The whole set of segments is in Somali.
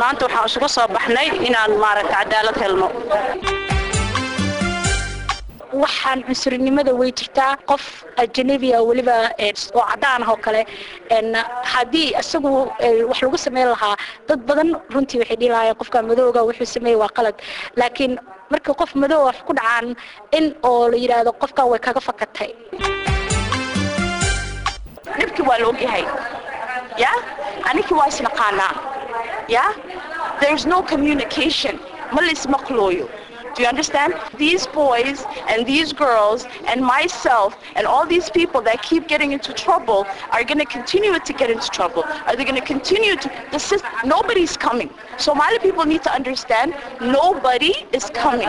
maanta waxaan isugu soo baxnay inaan maaragta cadaalad helno. Waxaan cunsurinimada way jirtaa qof ajanabiga weliba oo cadaan ah oo kale haddii isagu wax lagu sameyn lahaa dad badan runtii waxay dhihi lahaayeen qofka madowga wuxuu sameeyey waa qalad. Laakiin marka qof madow wax ku dhacaan in oo la yidhaahdo qofkan way kaga fakatay. Dhibkii waa la ogyahay ya? Aninkii waa isnaqaanaa ya there's no communication ma laismaqlooyo Do you understand? These boys and these girls and myself and all these people that keep getting into trouble are going to continue to get into trouble. Are they going to continue to? The system, nobody's coming. Somali people need to understand nobody is coming.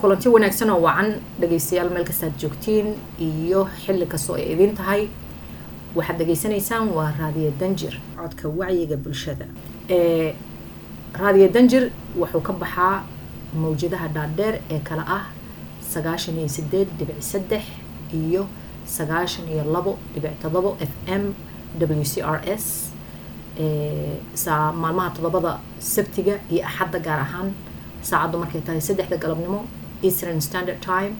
Kulanti wanaagsan oo wacan dhegaystayaal meel kastaad joogtiin iyo xilli kastoo ay idin tahay waxaad dhegaysanaysaan waa raadiyo danjir codka wacyiga bulshada. Raadiyo danjir wuxuu ka baxaa mawjadaha dhaadheer ee kale ah sagaashan iyo sideed dhibic saddex iyo sagaashan iyo labo dhibic todobo f m w c r s maalmaha toddobada sabtiga iyo axadda gaar ahaan saacaddu markay tahay saddexda galabnimo eastern standard time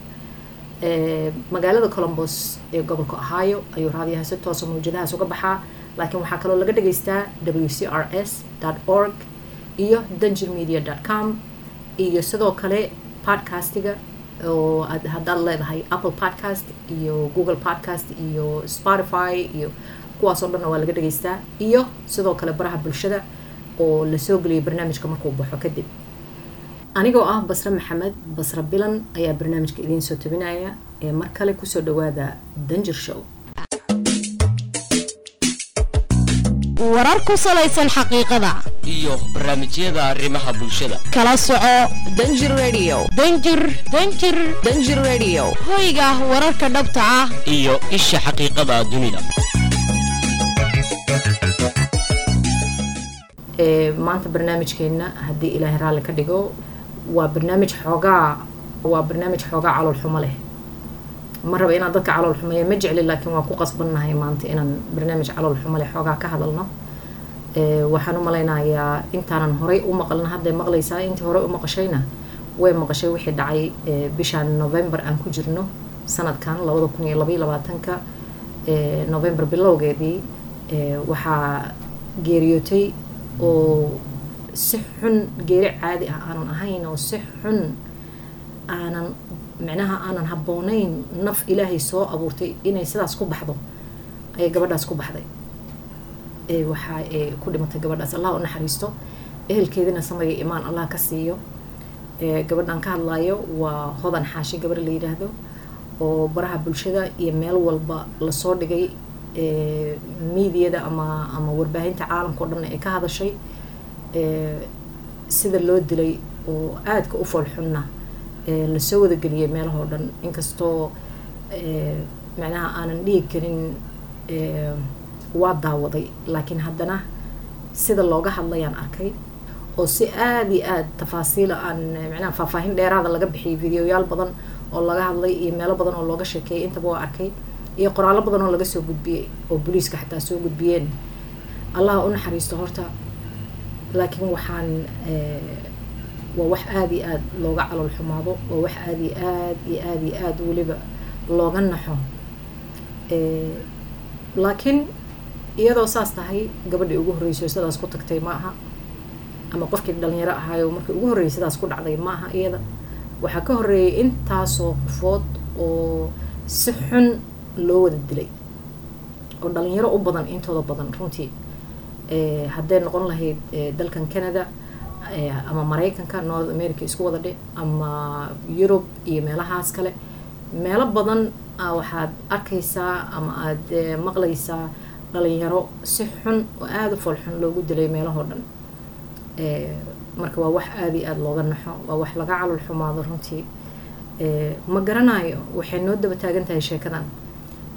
magaalada colombos ee gobolka ohio ayuu raadiyaha si toosa mawjadahaas uga baxaa laakiin waxaa kaloo laga dhagaystaa w c r s org iyo danger media com iyo sidoo kale podcastiga oo haddaad leedahay apple podcast iyo google podcast iyo spotify iyo kuwaasoo dhanna waa laga dhagaystaa iyo sidoo kale baraha bulshada oo la soo geliyay barnaamijka markuu baxo kadib anigoo ah basre maxamed basre bilan ayaa barnaamijka idiin soo tabinaya ee mar kale ku soo dhawaada danjir show. Warar ku salaysan xaqiiqada. Iyo barnaamijyada arrimaha bulshada. Kala soco. Danjir radio. Danjir danjir danjir radio. Hoyga wararka dhabta ah. Iyo isha xaqiiqada dunida. Maanta barnaamijkeena haddii ilaahay raalli ka dhigo waa barnaamij xoogaa waa barnaamij xoogaa calool xumo leh. Ma raba inaan dadka calool xumeeya ma jecli laakiin waan ku qasbannahay maanta inaan barnaamij calool xumo leh xoogaa ka hadalno. Waxaan u malaynayaa intaanan horay u maqlin hadday maqlaysaa intii horey u maqashayna way maqashay wixii dhacay bishaan november aan ku jirno sanadkan labada kun iyo labaiyo labaatanka november bilowgeedii waxaa geeriyootay oo si xun geeri caadi ah aanan ahayn oo si xun aanan micnaha aanan habboonayn naf ilaahay soo abuurtay inay sidaas ku baxdo ayay gabadhaas ku baxday. Waxaa ku dhimatay gabadhaas. Allah u naxariisto ehelkeedina samaya imaan allah ka siiyo. Gabadhan ka hadlaayo waa hodan xaashi gabar la yidhaahdo oo baraha bulshada iyo meel walba la soo dhigay. Miidiyada ama ama warbaahinta caalamka o dhan ay ka hadashay sida loo dilay oo aadka u foolxunna la soo wadageliyay meelahoo dhan. Inkastoo macnaha aanan dhigi karin waa daawaday. Laakiin haddana sida looga hadlayaan arkay oo si aada iyo aada tafaasiila aan macnaha faahfaahin dheeraada laga bixiyay videoyaal badan oo laga hadlay iyo meelo badan oo looga sheekeeyay intaba waa arkay iyo qoraallo badan oo laga soo gudbiyey oo booliiska xataa soo gudbiyeen. Allaha u naxariisto horta laakiin waxaan waa wax aada iyo aada looga calool xumaado waa wax aada iyo aad iyo aada iyo aada weliba looga naxo. Laakiin iyadoo saas tahay gabadhii ugu horreysay sidaas ku tagtay ma aha ama qofkii dhalinyaro ahaayo markii ugu horreysay sidaas ku dhacday ma aha iyada. Waxaa ka horreeyay intaasoo qofood oo si xun loo wada dilay oo dhalinyaro u badan intooda badan runtii hadday noqon lahayd dalkan canada ama maraykanka north america isku wada dhe ama yurub iyo meelahaas kale. Meelo badan waxaad arkaysaa ama aada maqlaysaa dhalinyaro si xun oo aada u foolxun loogu dilay meelahoo dhan. Marka waa wax aada iyo aada looga naxo waa wax laga calol xumaado runtii. Ma garanayo waxay noo daba taagan tahay sheekadan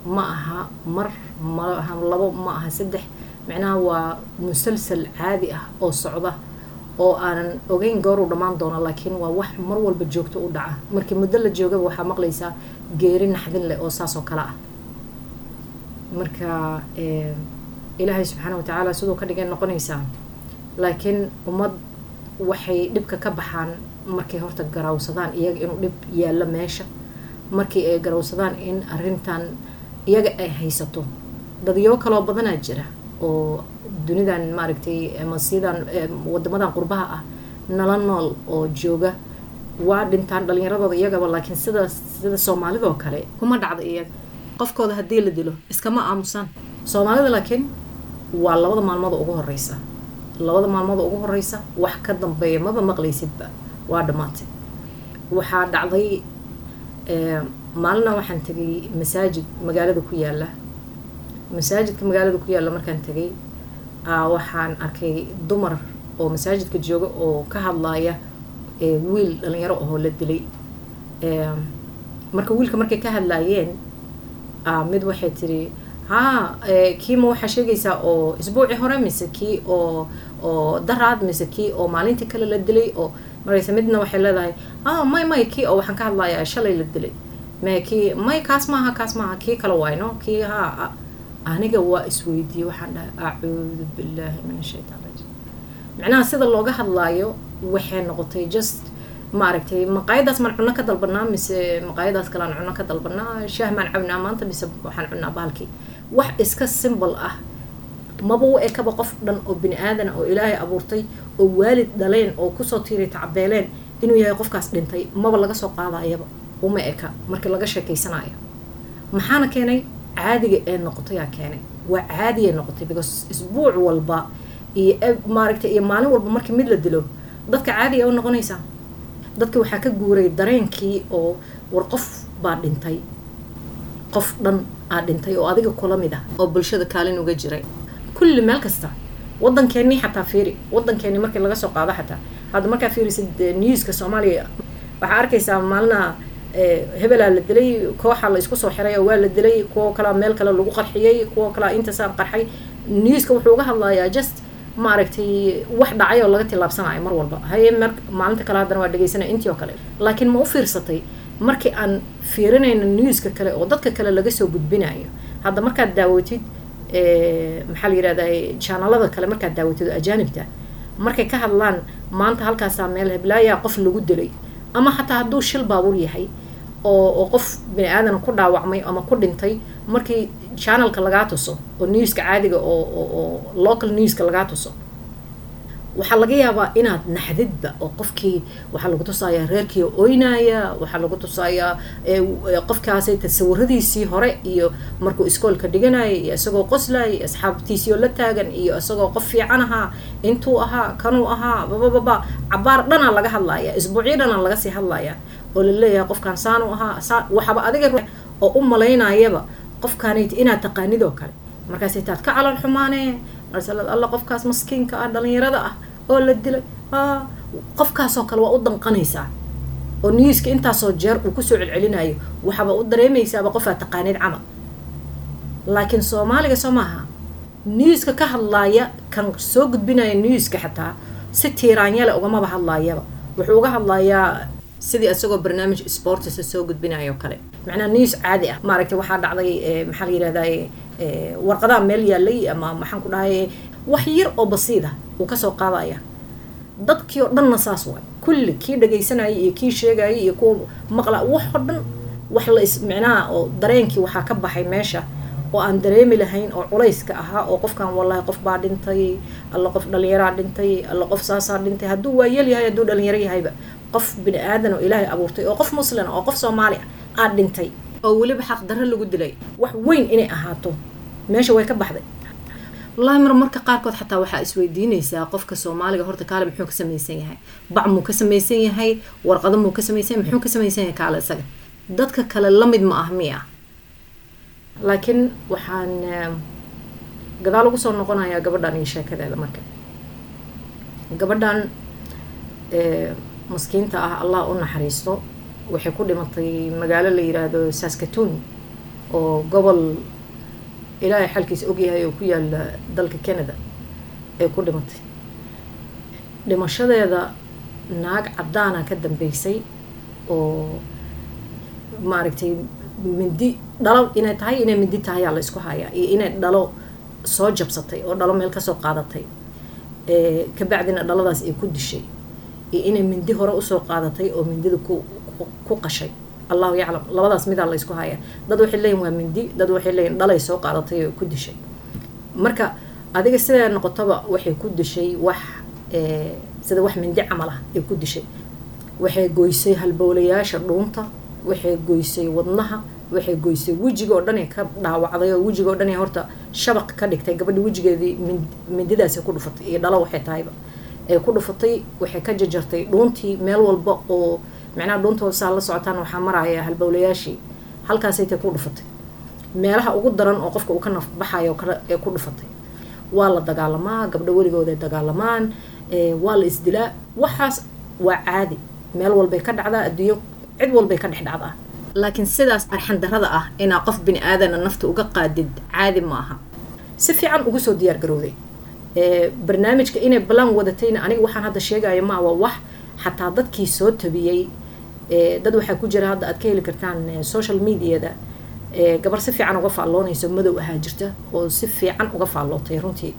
ma aha mar ma labo ma aha saddex macnaha waa musalsal caadi ah oo socda oo aanan ogeyn gooruu dhammaan doono laakiin waa wax mar walba joogto u dhaca. Markii muddo la joogaba waxaa maqlaysaa geeri naxdin leh oo saas oo kale ah. Marka ilaahay subxaana watacaala siduu ka dhigay noqonaysaa laakiin ummad waxay dhibka ka baxaan markay horta garawsadaan iyaga inuu dhib yaallo meesha. Markii ay garawsadaan in arrintan iyaga ay haysato dadyo kaloo badanaa jira oo dunidan maaragtay ama sidan wadamadan qurbaha ah nala nool oo jooga waa dhintaan dhalinyaradooda iyagaba laakiin sida sida soomaalidoo kale kuma dhacda iyaga. Qofkooda haddii la dilo iskama aamusaan soomaalida laakiin waa labada maalmood ugu horeysa labada maalmood ugu horeysa wax ka dambeeya maba maqlaysidba waa dhammaatay waxaa dhacday maalina waxaan tegay masaajid magaalada ku yaalla masaajidka magaalada ku yaalla markaan tegay waxaan arkay dumar oo masaajidka jooga oo ka hadlaaya wiil dhalinyaro ahoo la dilay. Marka wiilka markay ka hadlaayeen mid waxay tiri haa kiima waxaa sheegaysaa oo isbuuci hore mise kii oo oo daraad mise kii oo maalintii kale la dilay oo marayse midna waxay leedahay ah may may kii oo waxaan ka hadlayaa shalay la dilay me kii may kaas maaha kaas maaha kii kale wayno kii haa aniga waa isweydiiyey waxaan dhahay acuudu billaahi min ashaytaan rajiim. Macnaha sida looga hadlaayo waxay noqotay just maaragtay maqaayadaas maan cunno ka dalbanaa mise maqaayadaas kale aan cunno ka dalbanaa shaah maan cabnaa maanta mise waxaan cunnaa bahalkii wax iska simbol ah maba u ekaba qof dhan oo bini aadan oo ilaahay abuurtay oo waalid dhaleen oo ku soo tiiray tacbeeleen inuu yahay qofkaas dhintay maba laga soo qaadayaba uma eka markii laga sheekaysanaayo. Maxaana keenay caadiga ee noqotayaa keenay. Waa caadiya noqotay because isbuuc walba iyo maaragtay iyo maalin walba markii mid la dilo dadka caadiga u noqonaysaa. Dadka waxaa ka guuray dareenkii oo war qof baa dhintay. Qof dhan aa dhintay oo adiga kula mid ah oo bulshada kaalin uga jiray. Kulli meel kasta waddankeennii xataa fiiri waddankeennii markii laga soo qaado xataa. Hadda markaa fiirisid newska soomaaliya waxaa arkaysaa maalinaha hebelaa la dilay kooxa la isku soo xiray oo waa la dilay kuwo kalaa meel kale lagu qarxiyey kuwo kalaa intaasaan qarxay. Newska wuxuu uga hadlayaa just maaragtay wax dhacay oo laga tillaabsanayo mar walba. Haye mar maalinta kale haddana waa dhegaysanaya intii oo kale. Laakiin ma u fiirsatay markii aan fiirinayno newska kale oo dadka kale laga soo gudbinayo hadda markaad daawatid maxaa la yirahdaa janalada kale markaad daawatid oo ajaanibta markay ka hadlaan maanta halkaasaa meel heblaayaa qof lagu dilay. Ama xataa hadduu shil baabuur yahay oo qof bini aadan ku dhaawacmay ama ku dhintay markii channelka lagaa tuso oo newska caadiga oo local newska lagaa tuso. Waxaa laga yaabaa inaad naxdidba oo qofkii waxaa lagu tusayaa reerkii oynaaya waxaa lagu tusayaa qofkaasay tasawiradiisii hore iyo markuu iskoolka dhiganaya iyo isagoo qoslaya iyo asxaabtiisiioo la taagan iyo isagoo qof fiican ahaa intuu ahaa kanuu ahaa babababa cabaar dhanaa laga hadlaya isbuucyo dhanaa laga sii hadlaya oo la leeyahay qofkaan saanu ahaa saa waxaba adiga oo u malaynayaba qofkaanayt inaad taqaanid oo kale. Markaas taad ka calal xumaanee marsalad alla qofkaas maskiinka ah dhalinyarada ah oo la dilay qofkaasoo kale waa u danqanaysaa. Oo newska intaasoo jeer uu ku soo celcelinayo waxaaba u dareemaysaaba qofaad taqaanid camal. Laakiin soomaaliga soo maaha newska ka hadlaaya kan soo gudbinaya newska xataa si tiiraanyale ugamaba hadlaayaba wuxuu uga hadlayaa sidii isagoo barnaamij sportisa soo gudbinayo kale. Macnaa news caadi ah. Maaragtay waxaa dhacday maxaa la yirahdaa warqadaha meel yaalay ama maxaan ku dhahay wax yar oo basiid ah uu ka soo qaadaya. Dadkii oo dhanna saas waay. Kulli kii dhagaysanayay iyo kii sheegayay iyo kuwa maqla wax oo dhan wax la is micnaha oo dareenkii waxaa ka baxay meesha oo aan dareemi lahayn oo culayska ahaa oo qofkan wallahi qof baa dhintay alla qof dhalinyaraa dhintay alla qof saasaa dhintay. Hadduu waayeel yahay hadduu dhalinyaro yahayba qof bini aadan oo ilaahay abuurtay oo qof muslim oo qof soomaali ah aad dhintay. Oo weliba xaq darro lagu dilay. Wax weyn inay ahaato. Meesha way ka baxday. Wallaahi mar marka qaarkood xataa waxaa isweydiinaysaa qofka soomaaliga horta kaale muxuu ka samaysan yahay. Bac muu ka samaysan yahay warqado muu ka samaysan yahay muxuu ka samaysan yahay kaale isaga. Dadka kale la mid ma ah miya. Laakiin waxaan gadaal ugu soo noqonayaa gabadhan iyo sheekadeeda marka. Gabadhan maskiinta ah allah u naxariisto waxay ku dhimatay magaalo la yiraahdo saskatoon oo gobol ilaahay xalkiisa ogyahay oo ku yaalla dalka canada ee ku dhimatay. Dhimashadeeda naag caddaana ka dambeysay oo maaragtay mindi dhalo inay tahay inay mindi tahay aa la isku hayaa iyo inay dhalo soo jabsatay oo dhalo meel ka soo qaadatay kabacdina dhaladaas ay ku dishay iyo inay mindi hore u soo qaadatay oo mindida ku qashay. Allahu yaclam. Labadaas midaa la isku hayaa. Dad waxay leeyihiin waa mindi dad waxay leeyihiin dhalay soo qaadatay oo ku dishay. Marka adiga sidaa noqotaba waxay ku dishay wax sida wax mindi camal ah ay ku dishay. Waxay goysay halbowlayaasha dhuunta waxay goysay wadnaha waxay goysay wejiga oo dhan ay ka dhaawacday oo wejiga oo dhan ay horta shabaq ka dhigtay. Gabadhi wejigeedii mindidaasi ku dhufatay iyo dhalo waxay tahayba ay ku dhufatay waxay ka jajartay dhuuntii meel walba oo macnaha dhuunta saa la socotaan waxaa maraya halbowlayaashii halkaasay tay ku dhufatay. Meelaha ugu daran oo qofka uu ka nafbaxayo kale ee ku dhufatay. Waa la dagaalamaa gabdho weligooday dagaalamaan waa la isdilaa waxaas waa caadi. Meel walbay ka dhacdaa adduunyo cid walbay ka dhex dhacdaa. Laakiin sidaas arxandarada ah inaa qof bini aadana nafta uga qaadid caadi ma aha si fiican ugu soo diyaar barnaamijka inay balan wadatayna aniga waxaan hadda sheegaya maa waa wax xataa dadkii soo tabiyey. Dad waxaa ku jira hadda aad ka heli kartaan social mediada. Gabar si fiican uga faalloonayso madow ahaa jirta oo si fiican uga faallootay runtii.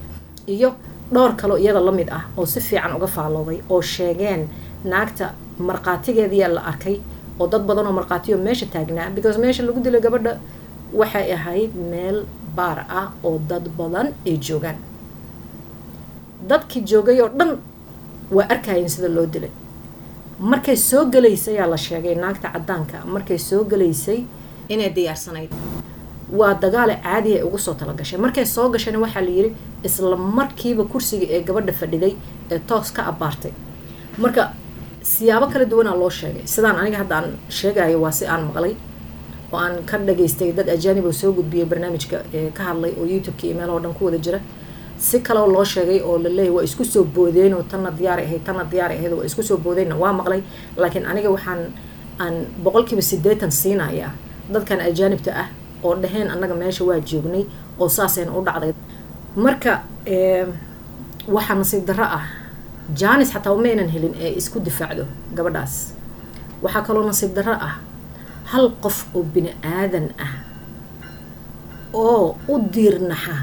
Iyo dhowr kaloo iyada la mid ah oo si fiican uga faallooday oo sheegeen naagta markhaatigeediyaa la arkay oo dad badan oo markhaatiyo meesha taagnaa. Because meesha lagu dilay gabadha waxay ahayd meel baar ah oo dad badan ay joogaan dadkii joogay oo dhan waa arkayeen sida loo dilay. Markay soo galaysay yaa la sheegay naagta caddaanka. Markay soo galaysay inay diyaarsanayd waa dagaale caadiya ay ugu soo talagashay. Markay soo gashayna waxaa la yidhi isla markiiba kursiga ee gabadha fadhiday ee toos ka abbaartay marka siyaabo kala duwanaa loo sheegay. Sidaan aniga hadda aan sheegayo waa si aan maqlay oo aan ka dhageystay dad ajaanib oo soo gudbiyay barnaamijka ka hadlay oo youtube-ka iyo meelahoo dhan ku wada jira si kaleo loo sheegay oo laleeyahy waa isku soo boodeen oo tanna diyaaray ahayd tanna diyaaray ahayd waa isku soo boodeenna waa maqlay. Laakiin aniga waxaan aan boqolkiiba siddeetan siinayaa dadkan ajaanibta ah oo dhaheen annaga meesha waa joognay oo saasayna u dhacday. Marka waxaa nasiib darro ah janis xataa ma aynan helin ee isku difaacdo gabadhaas. Waxaa kaloo nasiib darro ah hal qof oo bini aadan ah oo u diirnaxa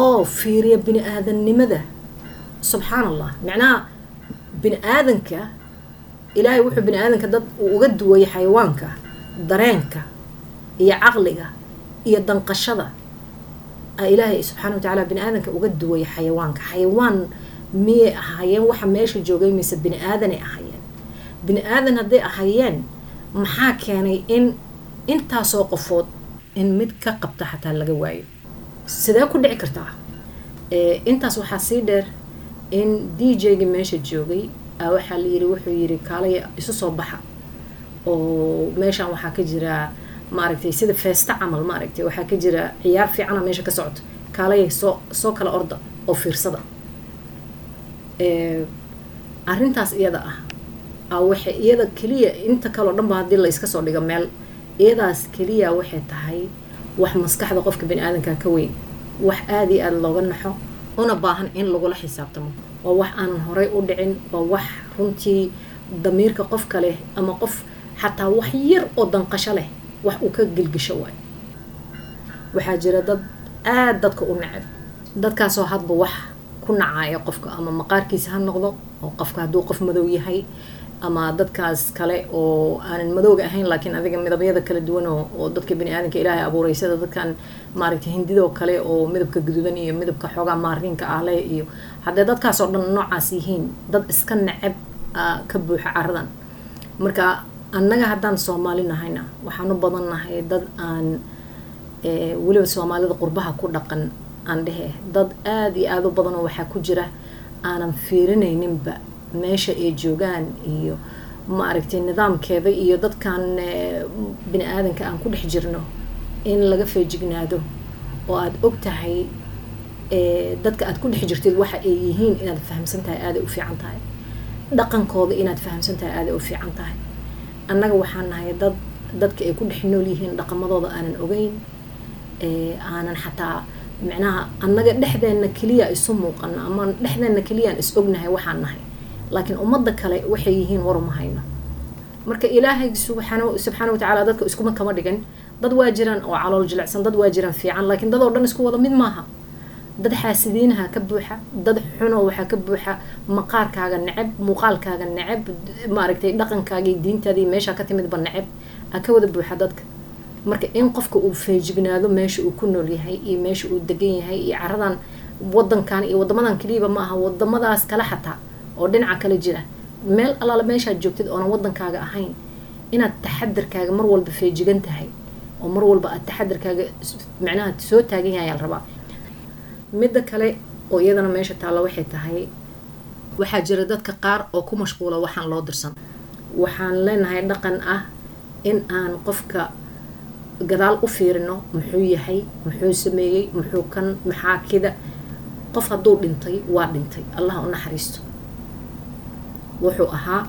oo fiiriya bini aadannimada. Subxaan allah macnaha bini aadanka ilaahay wuxuu bini aadanka dad uu uga duwayay xayawaanka dareenka iyo caqliga iyo danqashada. A ilaahay subxaana wa tacaala bini aadanka uga duwayay xayawaanka. Xayawaan miyay ahaayeen? Waxa meesha joogay mise bini aadanay ahaayeen? Bini aadan hadday ahaayeen maxaa keenay in intaasoo qofood in mid ka qabta xataa laga waayo sidee ku dhici kartaa intaas waxaa sii dheer in d j-ga meesha joogay waxaa la yiri wuxuu yiri kaalaya isu soo baxa. Oo meeshaan waxaa ka jira maaragtay sida feesta camal maaragtay waxaa ka jira ciyaar fiicana meesha ka socoto kaalaya soo soo kala orda oo fiirsada. Arrintaas iyada ah a waxay iyada keliya inta kaleo dhan ba haddii la iska soo dhigo meel iyadaas keliya waxay tahay wax maskaxda qofka bani aadanka ka weyn wax aada iyo aada looga naxo una baahan in lagula xisaabtamo. Waa wax aanan horay u dhicin waa wax runtii damiirka qofka leh ama qof xataa wax yar oo danqasho leh wax uu ka gelgisho waayo waxaa jira dad aada dadka u necab dadkaasoo hadba wax ku nacaya qofka ama maqaarkiisa ha noqdo oo qofka hadduu qof madow yahay ama dadkaas kale oo aanan madooga ahayn laakiin adiga midabyada kala duwan oo oo dadka bani aadanka ilaahay abuuray sida dadkan maaragtay hindidoo kale oo midabka guduudan iyo midabka xoogaa maariinka ah leh iyo haddee dadkaasoo dhan noocaas yihiin dad iska necab ka buuxa caradan marka annaga haddaan soomaali nahayna waxaan badan nahay dad aan weliba soomaalida qurbaha ku dhaqan aan dhehe dad aada iyo aada u badanoo waxaa ku jira aanan fiirinayninba meesha ay joogaan iyo maaragtay nidaamkeeda iyo dadkan bini aadanka aan ku dhex jirno in laga feejignaado oo aada og tahay dadka aad ku dhex jirtid waxa ay yihiin inaad fahamsan tahay aaday u fiican tahay. Dhaqankooda inaad fahamsan tahay aaday u fiican tahay. Annaga waxaan nahay dad dadka ay ku dhex nool yihiin dhaqamadooda aanan ogeyn aanan xataa micnaha annaga dhexdeenna keliya isu muuqano ama dhexdeenna keliyaan is ognahay waxaan nahay laakiin ummadda kale waxay yihiin waruma hayno marka ilaahay subxaana watacaala dadka iskuma kama dhigin. Dad waa jiraan oo calool jilicsan dad waa jiraan fiican laakiin dad oo dhan isku wada mid maaha. Dad xaasidiinaha ka buuxa dad xunoo waxaa ka buuxa maqaarkaaga neceb muuqaalkaaga neceb maaragtay diintaada iyo meeshaa ka timidba neceb aa ka wada buuxa dadka. Marka in qofka uu feejignaado meesha uu ku nool yahay iyo meesha uu degan yahay iyo caradan wadankan iyo wadamadan keliiba ma aha wadamadaas kale xataa oo dhinaca kale jira. Meel allaala meeshaad joogtid oonan wadankaaga ahayn inaad taxadarkaaga mar walba feejigan tahay oo mar walba aad taxadarkaaga macnaha soo taagan yahay aal rabaa. Midda kale oo iyadana meesha taalla waxay tahay waxaa jira dadka qaar oo ku mashquula waxaan loo dirsan. Waxaan leenahay dhaqan ah in aan qofka gadaal u fiirino muxuu yahay muxuu sameeyey muxuu kan maxaa kida. Qof hadduu dhintay waa dhintay. Allah u naxariisto wuxuu ahaa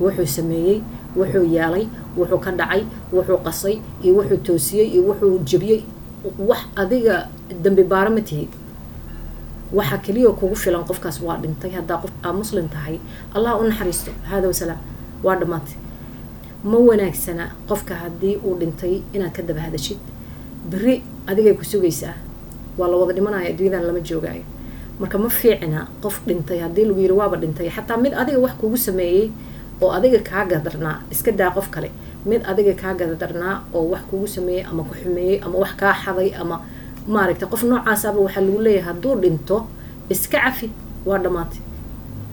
wuxuu sameeyey wuxuu yeelay wuxuu ka dhacay wuxuu qasay iyo wuxuu toosiyey iyo wuxuu jebiyey. Wax adiga dambi baaro ma tihid. Waxaa keliya kugu filan qofkaas waa dhintay. Haddaa qof aa muslim tahay allah u naxariisto. Haada wasalaam waa dhammaatay ma wanaagsana qofka haddii uu dhintay inaad ka daba hadashid? Beri adigay ku sugaysaa. Waa la wada dhimanaya adduunyadan lama joogaayo marka ma fiicina qof dhintay haddii lagu yiri waaba dhintay xataa mid adiga wax kugu sameeyey oo adiga kaa gadarnaa iska daa qof kale. Mid adiga kaa gadarnaa oo wax kugu sameeyey ama ku xumeeyey ama wax kaa xaday ama maaragta qof noocaasaba waxaa lagu leeyahay hadduu dhinto iska cafi waa dhammaatay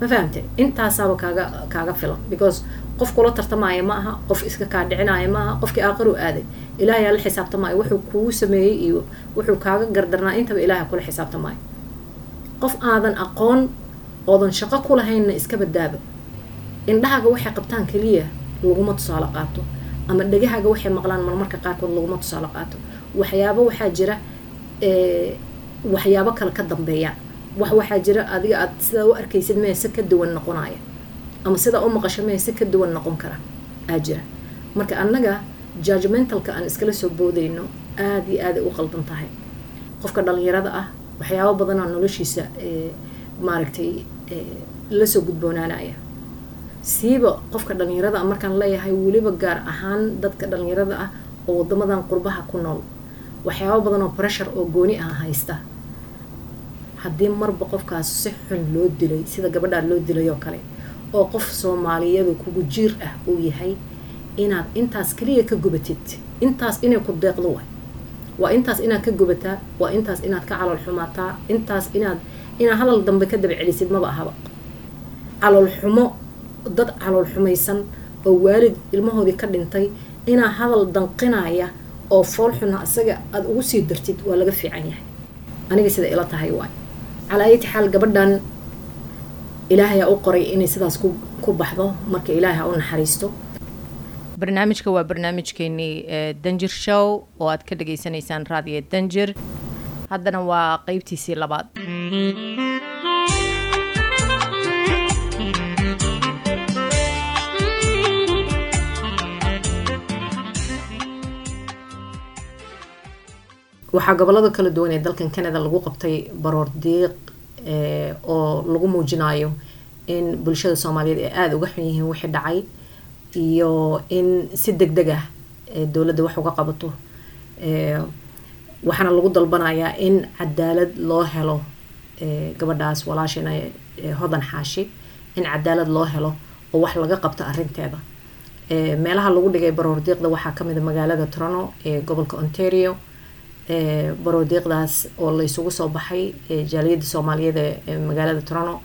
ma fahamte intaasaaba kaaga kaaga filan. Because qof kula tartamaayo ma aha qof iska kaa dhicinaayo ma aha qofkii aaqaru aaday. Ilaahayaa la xisaabtamaayo wuxuu kugu sameeyey iyo wuxuu kaaga gardarnaa intaba ilaaha kula xisaabtamaayo qof aadan aqoon oodan shaqo ku lahaynna iska badaaba indhahaaga waxay qabtaan keliya laguma tusaale qaato ama dhegahaaga waxay maqlaan marmarka qaarkood laguma tusaale qaato. Waxyaabo waxaa jira waxyaabo kale ka dambeeya. Wax waxaa jira adiga aad sidaa u arkaysid mee si ka duwan noqonaya ama sidaa u maqasho mee si ka duwan noqon kara aa jira. Marka annaga judgmentalka aan iskala soo boodayno aada iyo aaday u qaldan tahay. Qofka dhalinyarada ah waxyaabo badanaa noloshiisa maaragtay la soo gudboonaanaya. Siiba qofka dhalinyarada markaan leeyahay weliba gaar ahaan dadka dhalinyarada ah oo wadamadan qurbaha ku nool. Waxyaabo badan oo pressure oo gooni ah haysta. Haddii marba qofkaas si xun loo dilay sida gabadhaa loo dilay oo kale oo qof soomaaliyadu kugu jiir ah uu yahay inaad intaas keliya ka gubatid intaas inay ku deeqdo waay waa intaas inaad ka gubataa waa intaas inaad ka calool xumaataa intaas inaad inaad hadal dambe ka daba celisid maba ahaba. Calool xumo dad calool xumaysan oo waalid ilmahoodii ka dhintay inaa hadal danqinaya oo fool xuna isaga aada ugu sii dartid waa laga fiican yahay. Aniga sida ila tahay waay. Calaa ayati xaal gabadhan ilaahay aa u qoray inay sidaas ku baxdo marka ilaahay ha u naxariisto barnaamijka waa barnaamijkeenii danjir show oo aad ka dhageysanaysaan raadiyo danjir haddana waa qeybtiisii labaad. Waxaa gobollada kala duwan ee dalkan canada lagu qabtay baroor diiq oo lagu muujinayo in bulshada soomaaliyeed ay aada uga xun yihiin wixii dhacay iyo in si deg deg ah dowladda wax uga qabato. Waxaana lagu dalbanayaa in cadaalad loo helo gabadhaas walaashina hodan xaashi in cadaalad loo helo oo wax laga qabto arinteeda meelaha lagu dhigay baroor diiqda waxaa ka mid a magaalada toronto ee gobolka ontario baroodiiqdaas oo la isugu soo baxay jaaliyadda soomaaliyeed ee magaalada toronto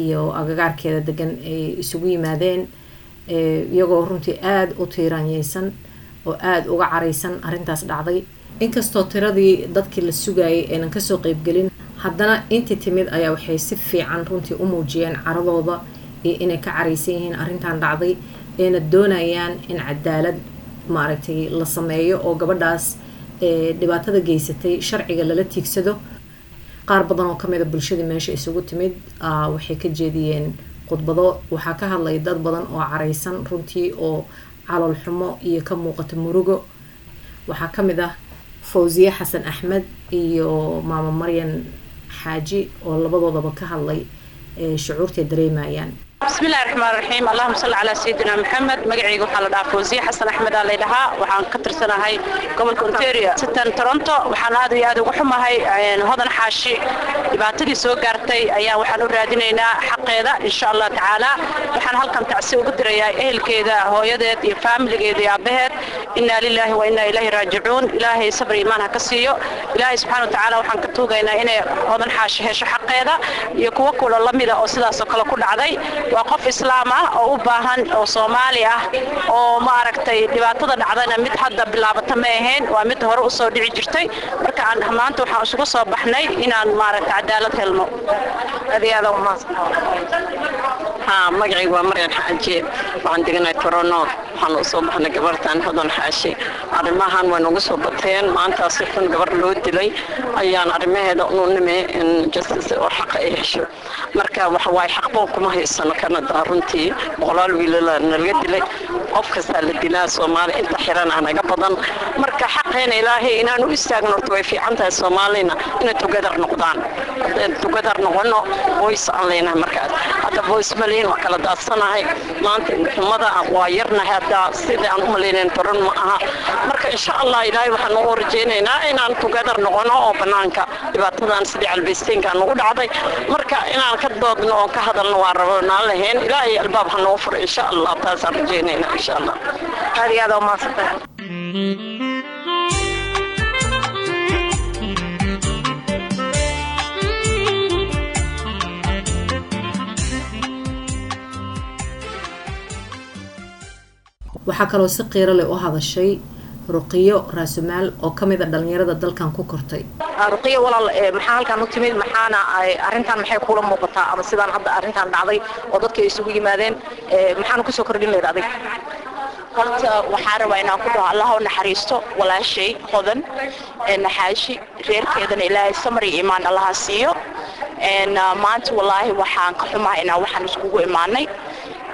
iyo agagaarkeeda degan ay isugu yimaadeen iyagoo runtii aada u tiiraanyeysan oo aada uga caraysan arintaas dhacday. Inkastoo tiradii dadkii la sugayay aynan ka soo qeybgelin haddana intii timid ayaa waxay si fiican runtii u muujiyeen caradooda iyo inay ka caraysan yihiin arrintan dhacday ayna doonayaan in cadaalad maaragtay la sameeyo oo gabadhaas dhibaatada geysatay sharciga lala tiigsado. Qaar badan oo kamida bulshadii meesha isugu timid waxay ka jeediyeen khudbado. Waxaa ka hadlay dad badan oo caraysan runtii oo calool xumo iyo ka muuqata murugo. Waxaa ka mid ah fawsiye xasan axmed iyo maamo maryan xaaji oo labadoodaba ka hadlay shucuurtay dareemayaan بسم الله الرحمن الرحيم. اللهم صل على سيدنا محمد. مقعيق وحال داف فوزي حسن أحمد الله لها. وحان كتر سنة هاي. قبل كونتيريا ستة ترونتو وحان هذا يادو وحما هاي. هذا حاشي. يباتدي سوق قارتي أيا وحان أرادينينا حق هذا إن شاء الله تعالى. وحان هلكم تعسي وقدر يا أهل كذا هو يدت يفهم لقيد يا بهت. إنا لله وإنا إليه راجعون. إلهي صبر إيمانها كسيو. إلهي سبحانه وتعالى. وحان كتوغينا إنا هذا حاشي. هيش حق هذا يكوكل الله ميدا أصلا سلاس كل عذي waa qof islaam ah oo u baahan oo soomaali ah oo maaragtay dhibaatada dhacdayna mid hadda bilaabata ma ahayn waa mid hore usoo dhici jirtay marka aan maanta waxaan isugu soo baxnay inaan maaragtay cadaalad helno ها مقعي ومريم حاجي وعن دقنا تورونو waxaan u soo baxnay gabartan hodan xaashi arrimahan way nagu soo bateen maanta si xun gabar loo dilay ayaan arrimaheeda u nime in justice oo xaqa ay hesho marka waxa waaye xaqboon kuma haysano kanada runtii boqolaal wiilala nalaga dilay qof kastaa la dilaa soomaali inta xiran ah naga badan marka xaqeena ilaahay inaan u istaagno horta way fiican tahay soomaalina inay together noqdaan haddaan together noqono voice aan leenahay markaas hadda voice maliin waa kala daadsanahay maanta xumada waa yarnahay hadda sidai aan u malaynayn toran ma aha. Marka insha allah ilaahay waxaan ugu rajaynaynaa inaan together noqono oo banaanka dhibaatadan sidii calbaysteynka nagu dhacday. Marka inaan ka doodno oo ka hadalno waan rabonaan lahayn. Ilaahay albaab ha noo furo insha allah taasaan rajaynaynaa insha allah aad iyo aad waa mahadsantahay waxaa kaloo si qiiro leh u hadashay ruqiyo raasumaal oo ka mid a dhallinyarada dalkan ku kortay ruqiya walaal maxaa halkan u timid maxaana arrintan maxay kula muuqataa ama sidaan hadda arrintan dhacday oo dadka ay isugu yimaadeen maxaana kusoo kordhin leyd adig horta waxaan rabaa inaan ku dhaho allah u naxariisto walaashay hodan naxaashi reerkeedana ilaahay samri iimaan allaha siiyo maanta wallaahi waxaan ka xumahay inaan waxaan iskugu imaanay um,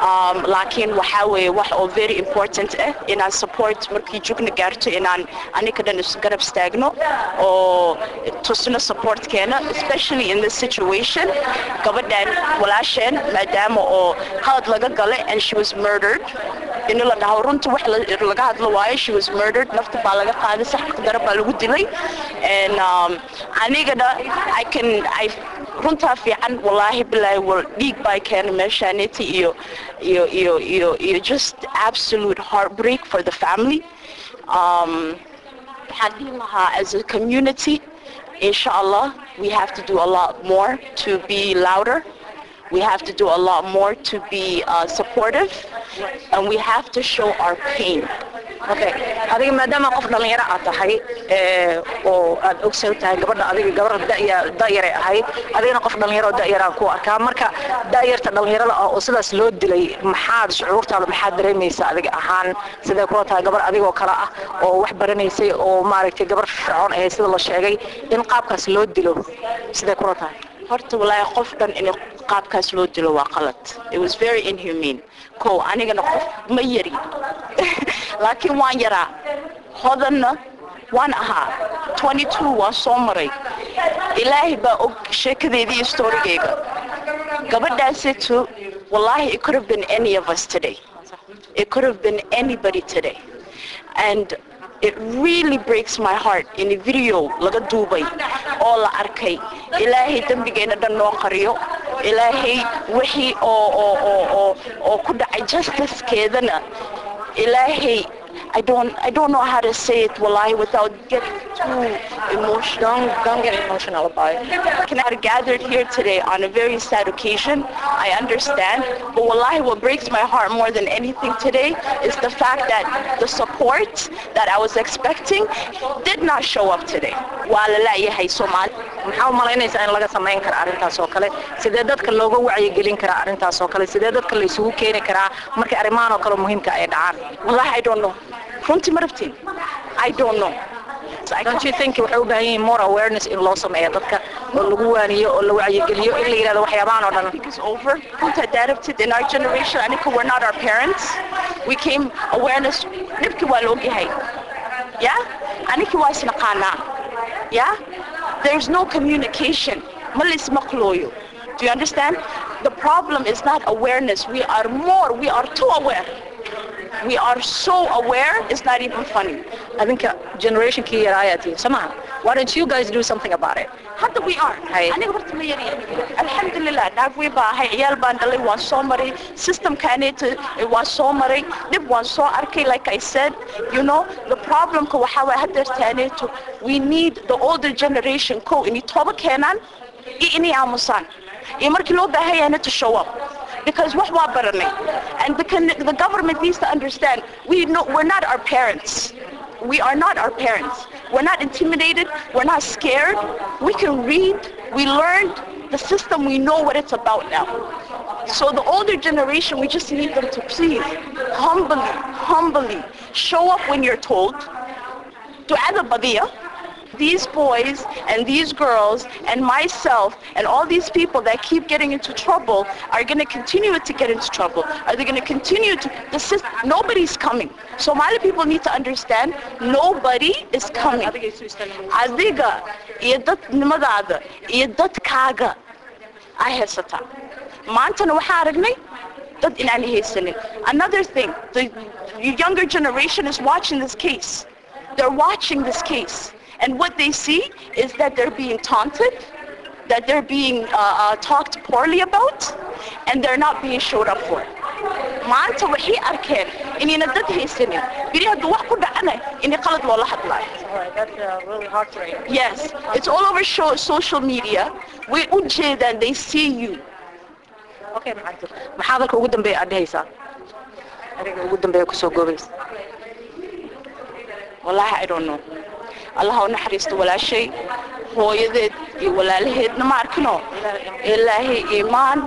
laakiin waxaa weeye wax oo very important ah inaan support markii jugna gaarto inaan anika dhan isgarab istaagno oo tusno supportkeena especially in this situation. Gabadhan walaasheen maadaama oo qalad laga gale and she was murdered. In la dhaho runta wax laga hadlo waayo she was murdered. Nafta baa laga qaaday sax dara baa lagu dilay. And um, anigana i can i runtaa fiican wallaahi bilaahi dhiig baa keena meeshaaneti iyo iyo iyo iyo iyo just absolute heartbreak for the family. Um, waxaan dhihi lahaa as a community inshallah we have to do a lot more to be louder. We have to do a lot more to be uh, supportive. And we have to show our pain adiga maadaama qof dhalinyaro aad tahay oo aad ogsow tahay gabadha adiga gabar da'yaray ahayd adigana qof dhalinyaro da'yaraan ku arkaa marka da'yarta dhalinyarada ah oo sidaas loo dilay maxaad shucuurtaada maxaad dareemaysaa adiga ahaan sidee kula tahay gabar adigoo kale ah oo wax baranaysay oo maaragtay gabar fircoon ahayd sida la sheegay in qaabkaas loo dilo sidee kula tahay horta walaahi qof dhan in qaabkaas loo dilo waa qalad it was very inhumane. Ko anigana qof ma yari laakiin waan yaraa hodanna waan ahaa 22 waan soo maray ilaahay baa og sheekadeedii iyo storygayga gabadhaasetu wallahi it could have been any of us today. It could have been anybody today. And it really breaks my heart in a video laga duubay oo la arkay. Ilaahay dembigeena dhan noo qariyo. Ilaahay wixii oo oo oo oo ku dhacay justicekeedana. Ilaahay I don't I don't know how to say it wallahi without getting too emotional. Don't, don't get emotional about it. Can I gathered here today on a very sad occasion. I understand. But wallahi what breaks my heart more than anything today is the fact that the support that I was expecting did not show up today. Maxaa u malaynaysaa in laga samayn kara arrintaas oo kale sidee dadka looga wacyigelin karaa arrintaas oo kale sidee dadka la isugu keeni karaa markay arrimahan oo kale muhiimka ay dhacaan wallahi I don't know ma rabtiin I don't know. Don't you think waxay u baahan yihiin more awareness in loo sameeyo dadka oo lagu waaniyo oo la wacyigeliyo in la yidhahdo waxyaabahan oo dhan. Is over. Adapted in our generation anika we're not our parents we came awareness dhibki waa la ogyahay. Yeah? Aniki waa isnaqaanaa yeah? There's no communication. Ma laismaqlooyo do you understand? The problem is not awareness. We are more, we are too aware we are so aware, it's not even funny. I think uh, generation كي رعايتي سمعها. Why don't you guys do something about it? How do we are. هاي. أنا قبرت مليانين. الحمد لله نعرف ويبا هاي عيال باندلي وان سومري system كانت وان سومري دب وان سو أركي like I said you know the problem كو حاوة هدر تاني to we need the older generation كو إني توبة كانان إني عمسان إيه مركي لو بهاي أنا to show up because and the, the government needs to understand we know, we're not our parents. We are not our parents. We're not intimidated. We're not scared. We can read. We learned the system. We know what it's about now. So the older generation, we just need them to please humbly, humbly show up when you're told. To add a badiyah, these boys and these girls and myself and all these people that keep getting into trouble are going to continue to get into trouble. Are they going to continue to, the system, nobody's coming. Somali people need to understand nobody is coming. Adiga, iyo dadnimadaada, iyo dadkaaga ay haysataa. Maantana waxaa aragnay dad inaan. Another thing, the younger generation is watching this case. They're watching this case. And what they see is that they're being taunted, that they're being uh, uh, talked poorly about, and they're not being showed up for. maanta waxay arkeen inayna dad haysanin wax ku dhacana inay qalad loola yes. It's all over show, social media. Way u jeedaan they see you. Okay maxaa maxaa dalka ugu dambeeya aad dhehaysaa adiga ugu dambeeya kusoo goobaysa wallahi i don't know allah ha u naxariisto walaashay hooyadeed iyo walaalaheedna ma arkino ilaahay iimaan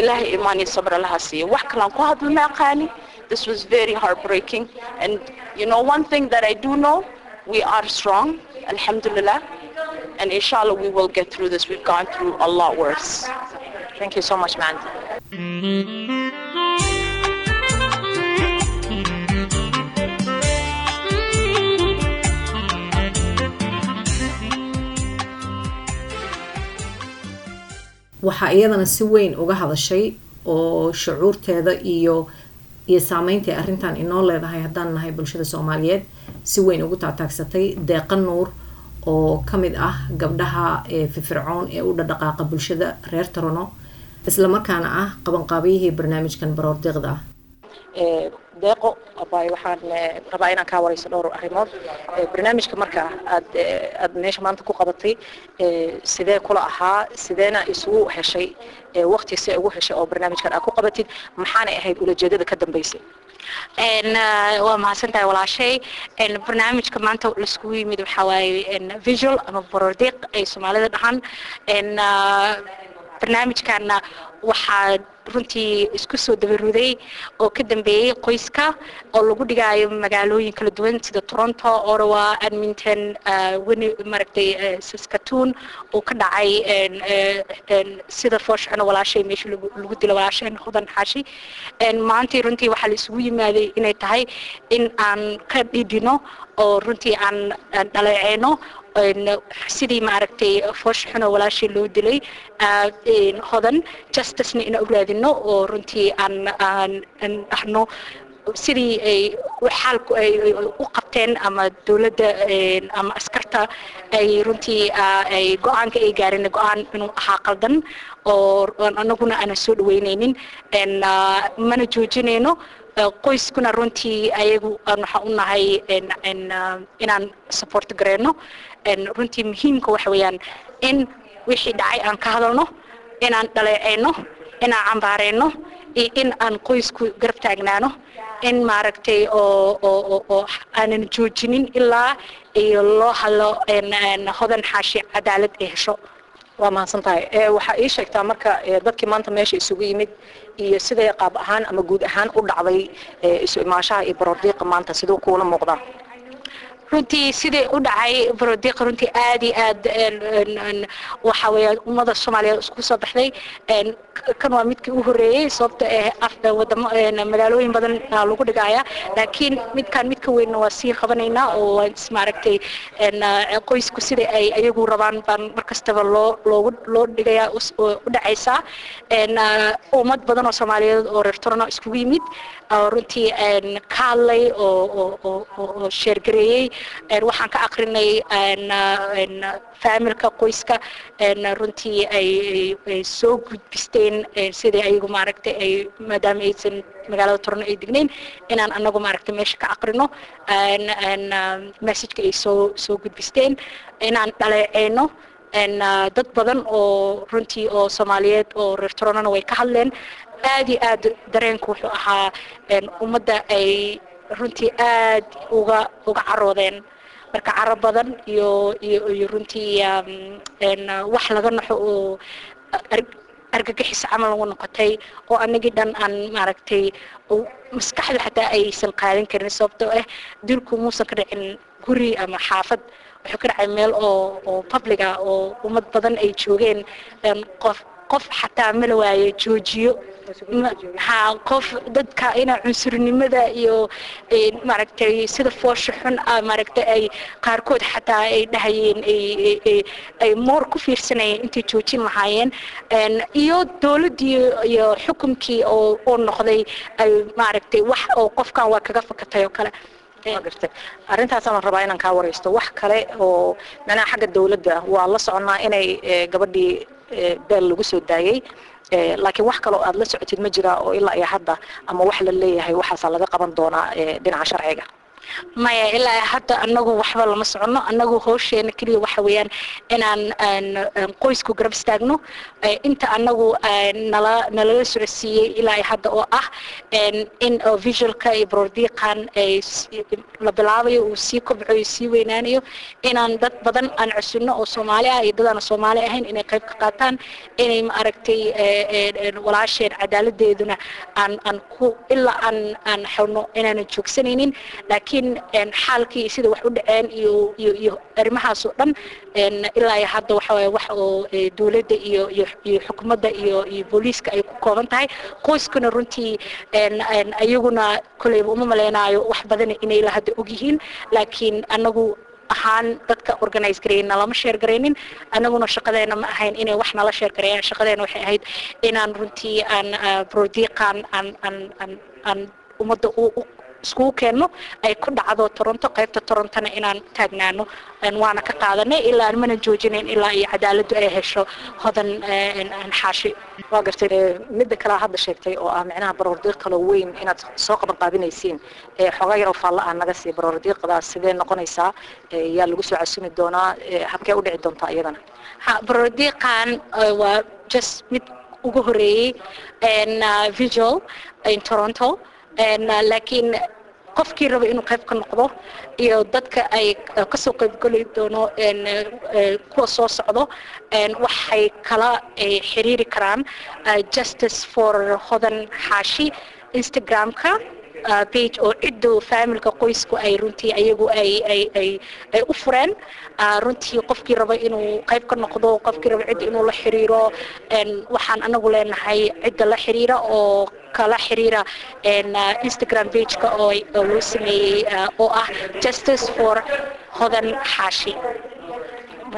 ilaahay iimaan iyo sabr allaha siiyo wax kalaan ku hadlo ma aqaani this was very heartbreaking and you know one thing that i do know we are strong alhamdulillah and inshallah we will get through this we've gone through a lot worse thank you so much man waxaa iyadana si weyn uga hadashay oo shucuurteeda iyo iyo saameynta ay arrintan inoo leedahay haddaan nahay bulshada soomaaliyeed si weyn ugu taataagsatay deeqa nuur oo ka mid ah gabdhaha ee firfircoon ee u dhadhaqaaqa bulshada reer tarono islamarkaana ah qabanqaabiyihii barnaamijkan baroor deeqda ah ضيقه أباي وحن ربعينا كاوري سنور أخيمون برنامج كمركة أد أد نيش ما أنت كقبطي سدي كل أها سدينا يسوع هالشيء وقت يسوع هالشيء أو برنامج كان أكو قبطي محانة هاي ولا جديدة كدم بيسي. een waa mahadsantahay walaashay een barnaamijka maanta la isugu yimid waxaa waaye een visual ama barordiiq ay soomaalida dhahan een barnaamijkana waxaa runtii isku soo dabaruday oo ka dambeeyey qoyska oo lagu dhigaayo magaalooyin kala duwan sida toronto ottawa edmonton wani maaragtay saskatoon uu ka dhacay sida fooshaxna walaashay meesha lagu dila walaasheen hodan xaashi maantii runtii waxaa la isugu yimaaday inay tahay in aan ka dhidhino oo runtii aan dhaleeceyno sidii maaragtay fooshaxuna walaashii loo dilay hodan justicena ina ogaadino oo runtii aan aan dhahno sidii ay xaalku ay u qabteen ama dowladda ama askarta ay runtii ay go-aanka ay gaareen go-aan inuu ahaa qaldan oo anaguna aanan soo dhaweyneynin mana joojinayno qoyskuna runtii ayagu waxaa u nahay inaan support gareyno runtii muhiimka waxa weeyaan in wixii dhacay aan ka hadalno inaan dhaleeceyno inaan cambaareyno iyo in aan qoysku garab taagnaano. In maaragtay oo aanan joojinin ilaa iyo loo hadlo hodan xaashi cadaalad ay hesho ومعصن طاي وحا إيش اكتامركا دكي مانتا ماشي إسوغي ميد إيا سيدا يقاب أهان أما قود أهان أرد عضي إسوغي ماشا إبرارديق مانتا سيدو كولا runtii sidii u dhacay barodiiqa runtii aad iyo aad waxa weeye ummada soomaaliyeed isku soo baxday kan waa midkii u horeeyey sababta eh wadamo magaalooyin badan lagu dhigaya laakiin midkan midka weynna waa sii qabanaynaa oo maaragtay qoysku sida ay ayagu rabaan baan markastaba loo loogu loo dhigayaa u dhacaysaa ummad badan oo soomaaliyeed oo reer torno iskugu yimid runtii ka hadlay oo sheergareeyey waxaan ka akrinay faamilka qoyska runtii ay soo gudbisteen sidai ayagu maaragtay ay maadaama aysan magaalada torno ay degnayn inaan anagu maaragtay meesha ka akrino messageka ay soo soo gudbisteen inaan dhaleeceyno dad badan oo runtii oo soomaaliyeed oo reer toronona way ka hadleen aad iyo aad dareenku wuxuu ahaa ummadda ay runtii aad uga uga caroodeen marka caro badan iyo iyo runtii wax laga naxo oo argagixis camal ugu noqotay oo anagii dhan aan maaragtay maskaxda xataa aysan qaadan karin sababtoo ah dilku muusan ka dhicin guri ama xaafad wuxuu ka dhacay meel oo oo public ah oo ummad badan ay joogeen qof qof xataa mala waaye joojiyo ha qof dadka ina cunsurnimada iyo maaragtay sida foosha xun ah maaragtay ay qaarkood xataa ay dhahayeen ay moor ku fiirsanayeen intay joojin lahaayeen iyo dowladdii iyo xukunkii oo oo noqday ay maaragtay wax oo qofkan waa kaga fakatay oo kale arrintaasaan rabaa inaan kaa waraysto wax kale oo macnaha xagga dawladda waa la soconaa inay gabadhii بل لغسو الدايي لكن واحد كلو أدلسو عتيد مجرى أو إلا إيا حدا أما واحد اللي هي واحد صلى الله دين عشر عيقه maya ilaa hadda anagu waxba lama soconno anagu howsheena keliya waxa weeyaan inaan qoysku garab istaagno inta anagu nala nalala socodsiiyey ilaa hadda oo ah in visualka iyo brodiiqan ay la bilaabayo uu sii kobcayo sii weynaanayo inaan dad badan aan cusubno oo soomaali ah iyo dad aan soomaali ahayn inay qayb ka qaataan inay maaragtay walaasheen cadaaladeeduna aan aan ku ilaa aan aan xawno inaanan joogsanaynin laakiin لكن إن حالكي سيد وحده إن يو يو يو أرمها سوتن إن إلا يحد وح وح دولة يو يو حكومة يو يو بوليس كأي كوفن تاي كويس كنا رنتي إن إن أيقونا كل يوم ملينا يو وح بدن إن إلا حد أجيهن لكن أنا جو أحان بدك أورجانيز كرين نلا مش شير كرينين أنا جو نشقة دين ما هين إني وح نلا شير كرين شقة دين وح هيد إن رنتي أن بروديكان أن أن أن أمد أو iskugu keenno ay ku dhacdo toronto qaybta torontona inaan taagnaano waana ka qaadanay ilaa aan mana joojinayn ilaa iyo cadaaladdu ay hesho hodan xaashi waa gartay midda kale hadda sheegtay oo ah micnaha baroordiiq kaloo weyn inaad soo qaban qaabinaysiin xoogaa yaroo faalla ah naga sii baroordiiqdaas sidee noqonaysaa yaa lagu soo casumi doonaa habkee u dhici doontaa iyadana ha baroordiiqan waa just mid ugu horeeyey visual in toronto لكن قفكي ربي انو قيف كنقضو إيو دادك أي كسو قيف قولي دونو ان كوا سو سعضو ان وحي كلا اي حريري كرام. آه، justice for خوضن حاشي. انستغرام كرام page oo ciddu familka qoysku ay runtii ayagu ay ay ay ay u fureen runtii qofkii raba inuu qayb ka noqdo qofkii raba cidda inuu la xiriiro waxaan anagu leenahay cidda la xiriira oo kala xiriira instagram pageka oo loo sameeyey oo ah justice for hodan xaashi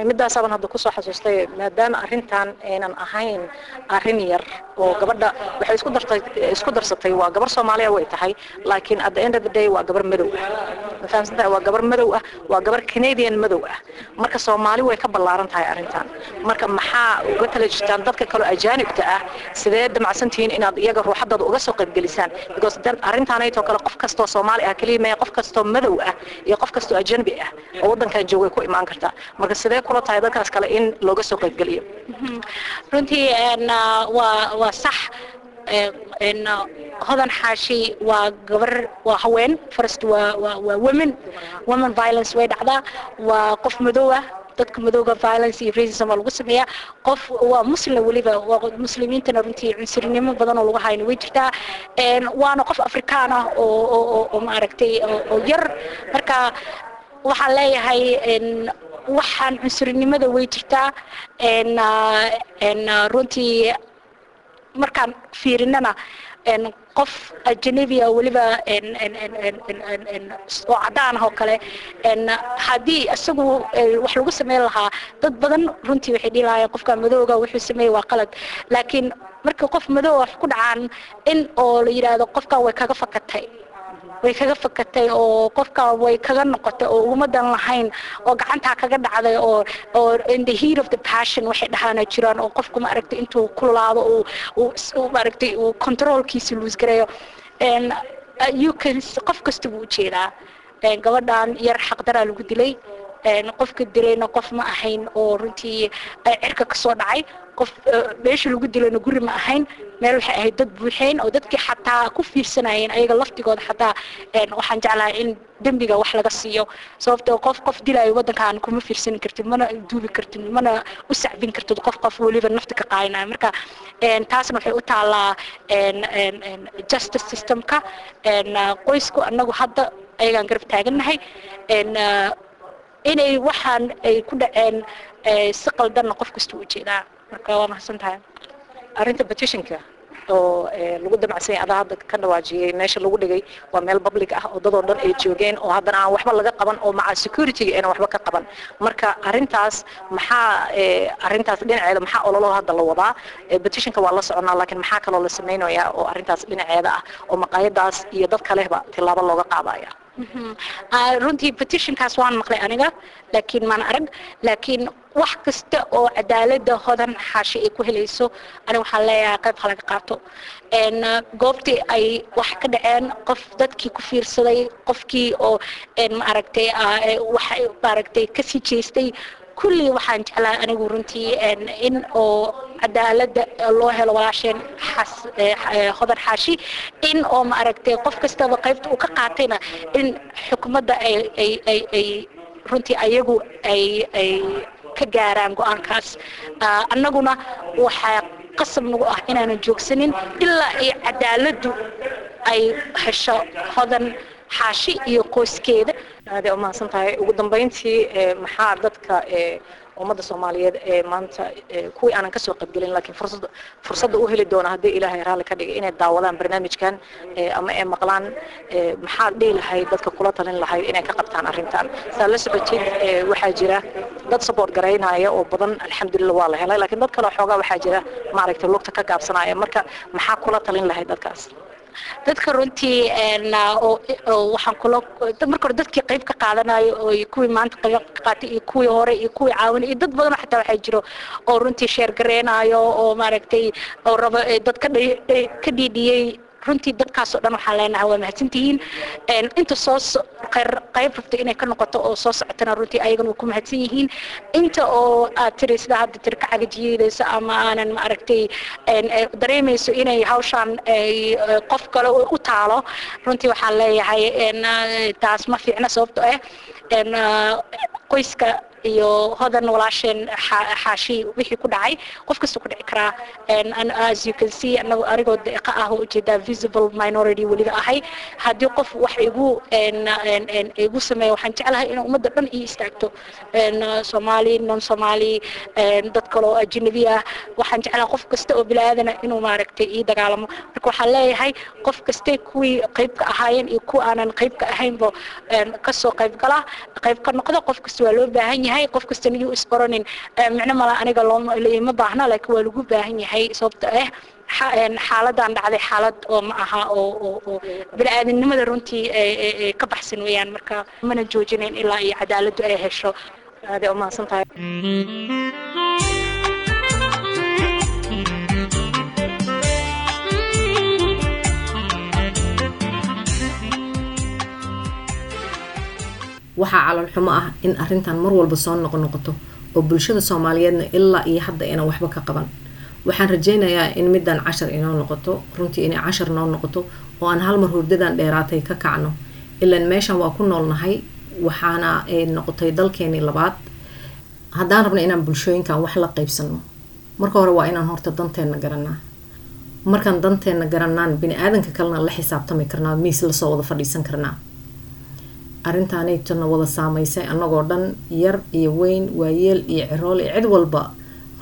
midaasaaban hadda kusoo xasuustay maadaama arrintan aynan ahayn arrin yar dartay isku darsatay waa gabar soomaaliya way tahay laakiin at the end of the day ah ah waa gabar canadian madow ah marka soomaali way ka ballaaran tahay arrintan marka maxaa uga tala jirtaan dadka kaloo ajaanibta ah sidee damacsantihiin inaad iyaga ruuxadooda uga soo qaybgelisaan because arrintaanaytoo kale qof kastoo soomaali ah keliya mee qof kastoo madow ah iyo qof kastoo ajnabi ah oo waddankan joogay ku imaan kartaa marka sidee kula tahay dadkaas kale in looga soo qaybgeliyo runtii waa صح إن هذا حاشي وقبر وهوين فرست و و ومن ومن فايلنس ويد هذا وقف مدوة تدك مدوة فايلنس يفريز سما القسم هي قف ومسلم وليبا ومسلمين تنرنتي عنصرين من بدن ولو هاي نويتشتا إن وأنا قف أفريكانا أو أو أو أو ماركتي أو ير مركا وحالي هاي إن وحن عنصرين ماذا ويتشتا إن إن رنتي markaan fiirinana qof ajanabiya weliba oo caddaan ah oo kale haddii isagu eh, wax lagu sameyn lahaa dad badan runtii waxay dhihi lahaayeen qofka madowga wuxuu sameeyey waa qalad laakiin marka qof madow wax ku dhacaan in oo la yidhaahdo qofka way kaga fakatay way kaga fakatay oo qofka way kaga noqotay oo umadan lahayn oo gacantaa kaga dhacday oo oo in the heat of the passion waxay dhahaana jiraan oo qofku maaragtay intuu kululaado uu uu maaragtay uu controlkiisa luus gareeyo n you can qof kasta buu ujeedaa n gabadhan yar xaqdaraa lagu dilay qofka dilayna qof ma ahayn oo runtii eh, cirka kasoo dhacay qof eh, meesha lagu dilayna guri ma ahayn meel waxay ahayd dad buuxeen oo dadkii xataa ku fiirsanayeen ayaga laftigooda xataa waxaan jeclahay in dembiga wax laga siiyo sababtoo qof qof dilaayo waddankaan kuma fiirsan kartid mana duubi kartid mana u sacbin kartid qof qof weliba nafta ka qaadinayo marka taasna waxay u taallaa justice systemka qoysku annagu hadda ayagaan garab taagannahay inay waxaan ay ku dhaceen eh, si qaldanna qof kasta u jeedaa marka waa mahadsan tahay arrinta petitionka oo eh, lagu damacsan yahay adaa hadda ka dhawaajiyey meesha lagu dhigay waa meel public ah oo dadoo dhan ay joogeen oo haddana aan waxba laga qaban oo maca security-ga ayna waxba ka qaban marka arrintaas maxaa eh, arrintaas dhinaceeda maxaa ololo hadda la wadaa Eh, petitionka waa la soconaa laakiin maxaa kaloo la samaynayaa oo arrintaas dhinaceeda ah oo maqaayadaas iyo dad kaleba tillaabo looga qaadaya Mhm. Ah, runtii petitionkaas waan maqlay aniga laakiin maan arag laakiin wax kasta oo cadaalada hodan xaashi ay ku helayso aniga waxaan leeyahay qayb ha laga qaato goobtii ay wax ka dhaceen qof dadkii ku fiirsaday qofkii oo maaragtay ah, eh, waxa maaragtay kasii jeestay kulli waxaan jeclaa anigu runtii in oo cadaalada loo helo walaasheen eh, eh, hodan xaashi in oo maaragtay qof kastaba qaybta uu ka qaatayna in xukuumadda ay runtii ayagu ay ka gaaraan go-aankaas Ah, annaguna waxaa qasab nagu ah inaanan joogsanin ilaa ay cadaaladdu ay hesho hodan xaashi iyo qoyskeeda هذا أمة صنطاي وقدم بينتي آه، محاضرتك آه، أمضى الصومالية آه، مانتا كوي أنا كسوق قبلين لكن فرصة فرصة أوه للدون هذه إلى هيرا لك هذه إن الدولان برنامج كان أما إيه مقلان محاضرة لهاي ضد كقولات لين لهاي إن كقبتان أرنتان ثالث بتشيد وحاجرة. ضد صبور جرينا يا وبضن الحمد لله والله لكن ضد كلا حوجا وحاجرة معركة الوقت كقاب صناعي مركا محاضرة لين لهاي ضد dadka runtii waxaan kula marka hore dadkii qayb ka qaadanayo oo kuwii maanta qayb ka qaatay iyo kuwii hore iyo kuwii caawinay iyo dad badan xataa waxaa jiro oo runtii sheer gareenayo oo maaragtay oo raba eh, dad ka dhiidhiyey runtii dadkaas oo dhan waxaan leenahay waa mahadsantihiin inta soo qayb rabta inay ka noqoto oo soo socotana runtii ayagana waa ku mahadsan yihiin inta oo aad tiri sida hadda tiri ka cagajiyeedayso ama aanan maaragtay eh, dareemayso inay hawshaan eh, qof kale u taalo runtii waxaan leeyahay eh, taas ma fiicna sababto ah eh, qoyska iyo hodan walaasheen xa- xaashi wixii ku dhacay qof kasta ku dhici karaa as you can see anagu anigoo deeqa ah oo ujeedaa visible minority weliba ahay haddii qof wax igu igu sameeya waxaan jeclahay in ummadda dhan ii istaagto soomaali non soomaali dad kale oo ajnabi ah waxaan jeclahay qof kasta oo bilaaadana inuu maaragtay ii dagaalamo marka waxaan leeyahay qof kaste kuwii qaybka ahaayeen iyo kuwa aanan qaybka ahaynba kasoo qayb gala qayb ka noqda qof kasta waa loo baahan yahay qof kastana yuu isbaranin Eh, micno mala aniga looma ima baahna laakiin waa lagu baahan yahay sababta ah xaaladan dhacday xaalad oo ma aha oo bini-aadamnimada runtii ka baxsan weeyaan marka mana joojinayn ilaa iyo cadaaladdu ay hesho aad ay waxaa calal xumo ah in arrintan mar walba soo noqonoqoto oo bulshada soomaaliyeedna ilaa iyo hadda aynan waxba ka qaban. Waxaan rajaynayaa in middan cashar inoo noqoto runtii inay cashar noo noqoto oo aan hal mar hurdadan dheeraatay ka kacno. Ilaan meeshan waa ku noolnahay waxaana ay noqotay dalkeenii labaad. Haddaan rabna inaan bulshooyinkan wax la qaybsano marka hore waa inaan horta danteenna garanaa markaan danteenna garanaan bini aadanka kalena la xisaabtami karnaa miis la soo wada fadhiisan karnaa arrintaanaytana wada saameysay annagoo dhan yar iyo weyn waayeel iyo cirool iyo cid walba.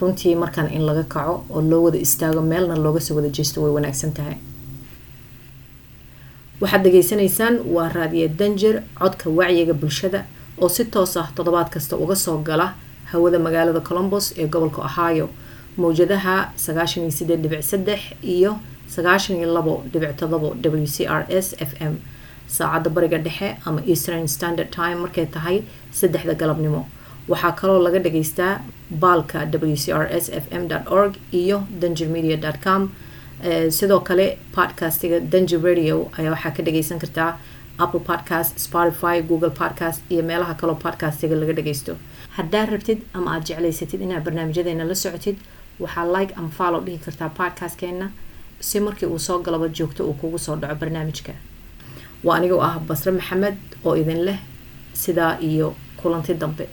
Runtii markaan in laga kaco oo loo wada istaago meelna looga soo wada jeesto way wanaagsan tahay. Waxaad dhageysanaysaan waa raadiyo danjir codka wacyiga bulshada oo si toos ah toddobaad kasta uga soo gala hawada magaalada colombos ee gobolka ohio. Mawjadaha sagaashan iyo sideed dhibic saddex iyo sagaashan iyo labo dhibic todobo w c r s f m saacadda bariga dhexe ama eastern standard time markay tahay saddexda galabnimo. Waxaa kaloo laga dhageystaa baalka w c r s f m org iyo dangermedia com. Sidoo kale podcastiga danger radio ayaa waxaa ka dhageysan kartaa apple podcast spotify google podcast iyo meelaha kaloo podcastiga laga dhageysto haddaad rabtid ama aada jeclaysatid inaad barnaamijyadeena la socotid waxaa like ama follow dhihi kartaa podcastkeena si markii uu soo galaba joogto uu kugu soo dhaco barnaamijka waa anigoo ah basre maxamed oo idin leh sidaa iyo kulanti dambe